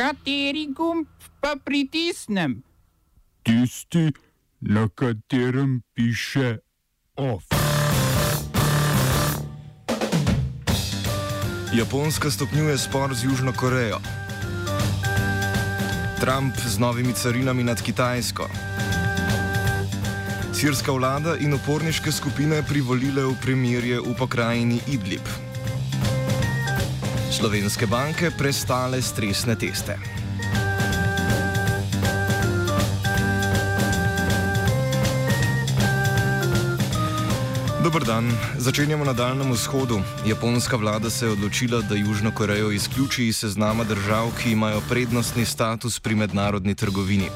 Kateri gumb pa pritisnem? Tisti, na katerem piše OF. Japonska stopnjuje spor z Južno Korejo. Trump z novimi carinami nad Kitajsko. Sirska vlada in uporniške skupine privolile v premirje v pokrajini Idlib. Slovenske banke prestale stresne teste. Dobr dan, začenjamo na Daljnem vzhodu. Japonska vlada se je odločila, da Južno Korejo izključi iz seznama držav, ki imajo prednostni status pri mednarodni trgovini.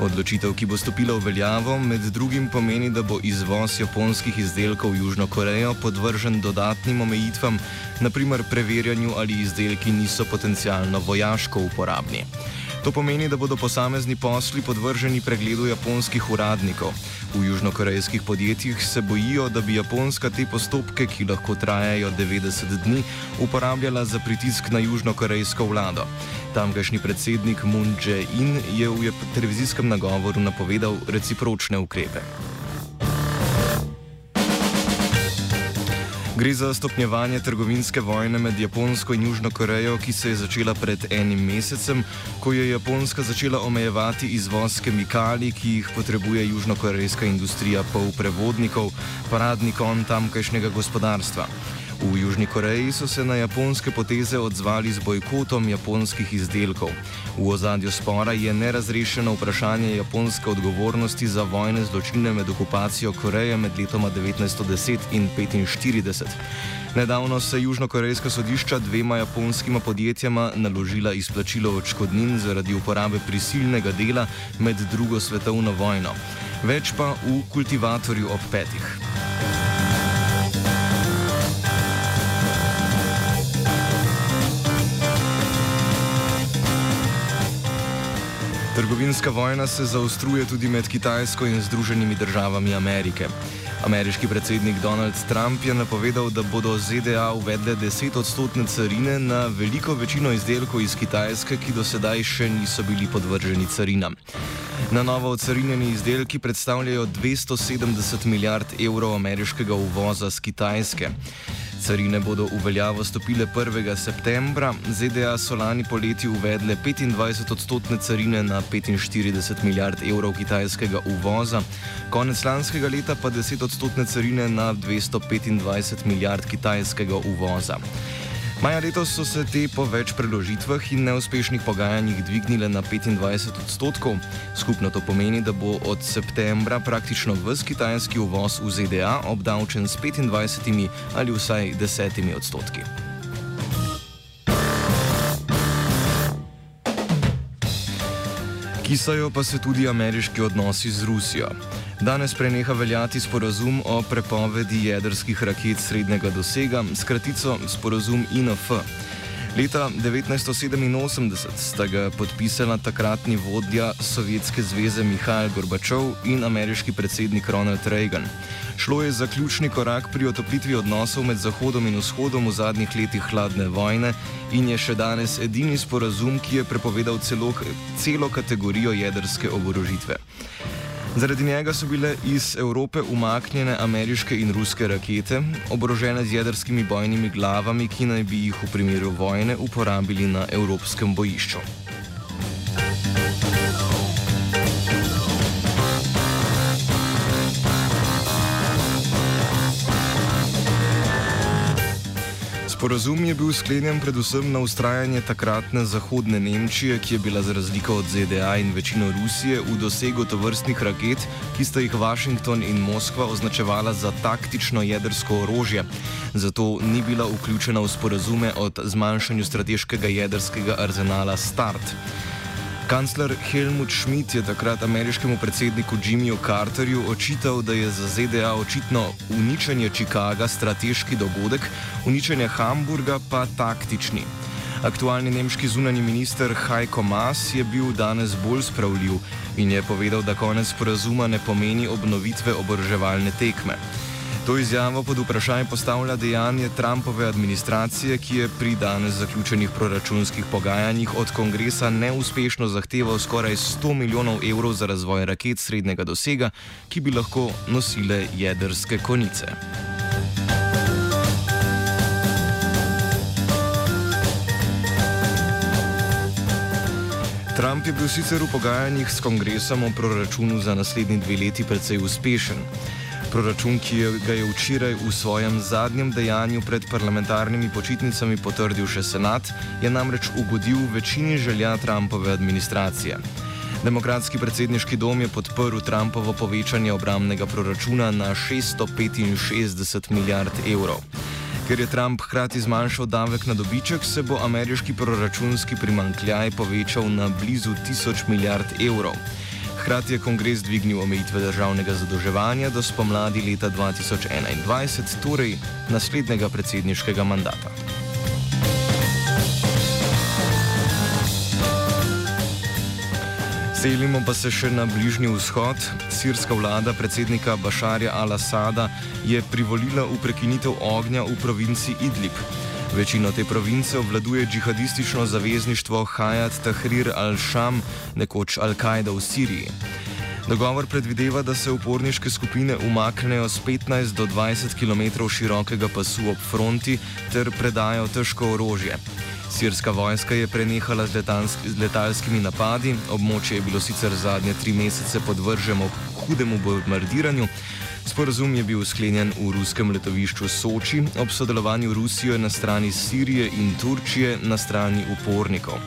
Odločitev, ki bo stopila v veljavo, med drugim pomeni, da bo izvoz japonskih izdelkov v Južno Korejo podvržen dodatnim omejitvam, naprimer preverjanju, ali izdelki niso potencialno vojaško uporabni. To pomeni, da bodo posamezni posli podvrženi pregledu japonskih uradnikov. V južnokorejskih podjetjih se bojijo, da bi Japonska te postopke, ki lahko trajajo 90 dni, uporabljala za pritisk na južnokorejsko vlado. Tamkajšnji predsednik Moon Jae-in je v televizijskem nagovoru napovedal recipročne ukrepe. Gre za stopnjevanje trgovinske vojne med Japonsko in Južno Korejo, ki se je začela pred enim mesecem, ko je Japonska začela omejevati izvoz kemikalij, ki jih potrebuje južnokorejska industrija polprevodnikov, paradni kon tamkajšnjega gospodarstva. V Južni Koreji so se na japonske poteze odzvali z bojkotom japonskih izdelkov. V ozadju spora je nerazrešeno vprašanje japonske odgovornosti za vojne zločine med okupacijo Koreje med letoma 1910 in 1945. Nedavno se južnokorejska sodišča dvema japonskima podjetjama naložila izplačilo odškodnin zaradi uporabe prisilnega dela med drugo svetovno vojno. Več pa v kultivatorju ob petih. Trgovinska vojna se zaostruje tudi med Kitajsko in Združenimi državami Amerike. Ameriški predsednik Donald Trump je napovedal, da bodo ZDA uvedle 10 odstotne carine na veliko večino izdelkov iz Kitajske, ki do sedaj še niso bili podvrženi carinam. Na novo ocarinjeni izdelki predstavljajo 270 milijard evrov ameriškega uvoza z Kitajske. Carine bodo v veljavo stopile 1. septembra, ZDA so lani poleti uvedle 25 odstotne carine na 45 milijard evrov kitajskega uvoza, konec lanskega leta pa 10 odstotne carine na 225 milijard kitajskega uvoza. Maja letos so se te po več preložitvah in neuspešnih pogajanjih dvignile na 25 odstotkov. Skupno to pomeni, da bo od septembra praktično vse kitajski uvoz v ZDA obdavčen s 25 ali vsaj 10 odstotki. Kisajo pa se tudi ameriški odnosi z Rusijo. Danes preneha veljati sporazum o prepovedi jedrskih raket srednjega dosega, skratico sporazum INF. Leta 1987 sta ga podpisala takratni vodja Sovjetske zveze Mihajl Gorbačov in ameriški predsednik Ronald Reagan. Šlo je za ključni korak pri otoplitvi odnosov med Zahodom in Vzhodom v zadnjih letih hladne vojne in je še danes edini sporazum, ki je prepovedal celo, celo kategorijo jedrske oborožitve. Zaradi njega so bile iz Evrope umaknjene ameriške in ruske rakete, oborožene z jedrskimi bojnimi glavami, ki naj bi jih v primeru vojne uporabili na evropskem bojišču. Sporazum je bil sklenjen predvsem na ustrajanje takratne zahodne Nemčije, ki je bila za razliko od ZDA in večino Rusije v dosegu tovrstnih raket, ki sta jih Washington in Moskva označevala za taktično jedrsko orožje. Zato ni bila vključena v sporazume o zmanjšanju strateškega jedrskega arzenala START. Kancler Helmut Schmidt je takrat ameriškemu predsedniku Jimmyju Carterju očital, da je za ZDA očitno uničenje Chicaga strateški dogodek, uničenje Hamburga pa taktični. Aktualni nemški zunani minister Heiko Maas je bil danes bolj spravljiv in je povedal, da konec sporazuma ne pomeni obnovitve oboroževalne tekme. To izjavo pod vprašanje postavlja dejanje Trumpove administracije, ki je pri danes zaključenih proračunskih pogajanjih od kongresa neuspešno zahteval skoraj 100 milijonov evrov za razvoj raket srednjega dosega, ki bi lahko nosile jedrske konice. Trump je bil sicer v pogajanjih s kongresom o proračunu za naslednji dve leti precej uspešen. Proračun, ki ga je včeraj v svojem zadnjem dejanju pred parlamentarnimi počitnicami potrdil še senat, je namreč ugodil večini želja Trumpove administracije. Demokratski predsedniški dom je podprl Trumpovo povečanje obramnega proračuna na 665 milijard evrov. Ker je Trump hkrati zmanjšal davek na dobiček, se bo ameriški proračunski primankljaj povečal na blizu 1000 milijard evrov. Hkrati je kongres dvignil omejitve državnega zadolževanja do spomladi leta 2021, torej naslednjega predsedniškega mandata. Selimo pa se še na Bližnji vzhod. Sirska vlada predsednika Bašarja al-Assada je privolila v prekinitev ognja v provinci Idlib. Večino te province obvladuje džihadistično zavezništvo Hayat Tahrir al-Sham, nekoč Al-Kaida v Siriji. Dogovor predvideva, da se uporniške skupine umaknejo z 15 do 20 km širokega pasu ob fronti ter predajo težko orožje. Sirska vojska je prenehala z, z letalskimi napadi, območje je bilo sicer zadnje tri mesece podvrženo hudemu bombardiranju. Sporazum je bil sklenjen v ruskem letovišču Soči ob sodelovanju Rusije na strani Sirije in Turčije na strani upornikov.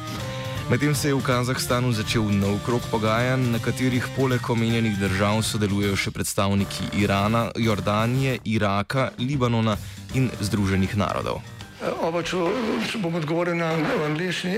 Medtem se je v Kazahstanu začel nov krok pogajanj, na katerih poleg omenjenih držav sodelujejo še predstavniki Irana, Jordanije, Iraka, Libanona in Združenih narodov. Oba, če, če bom odgovoril na angliški.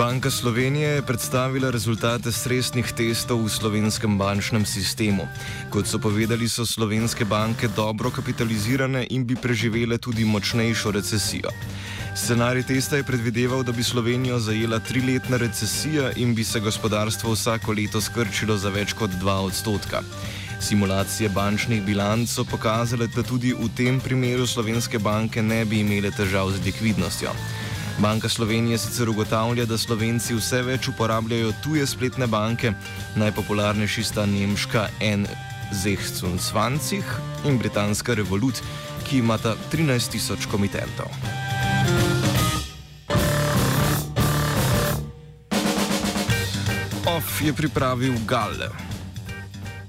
Banka Slovenije je predstavila rezultate stresnih testov v slovenskem bančnem sistemu. Kot so povedali, so slovenske banke dobro kapitalizirane in bi preživele tudi močnejšo recesijo. Scenarij testa je predvideval, da bi Slovenijo zajela triletna recesija in bi se gospodarstvo vsako leto skrčilo za več kot 2 odstotka. Simulacije bančnih bilanc so pokazale, da tudi v tem primeru slovenske banke ne bi imele težav z likvidnostjo. Banka Slovenije sicer ugotavlja, da Slovenci vse več uporabljajo tuje spletne banke, najpopularnejši sta nemška N-Zehcun-Svancih in britanska Revolut, ki imata 13 tisoč komitentov. OF je pripravil Galle.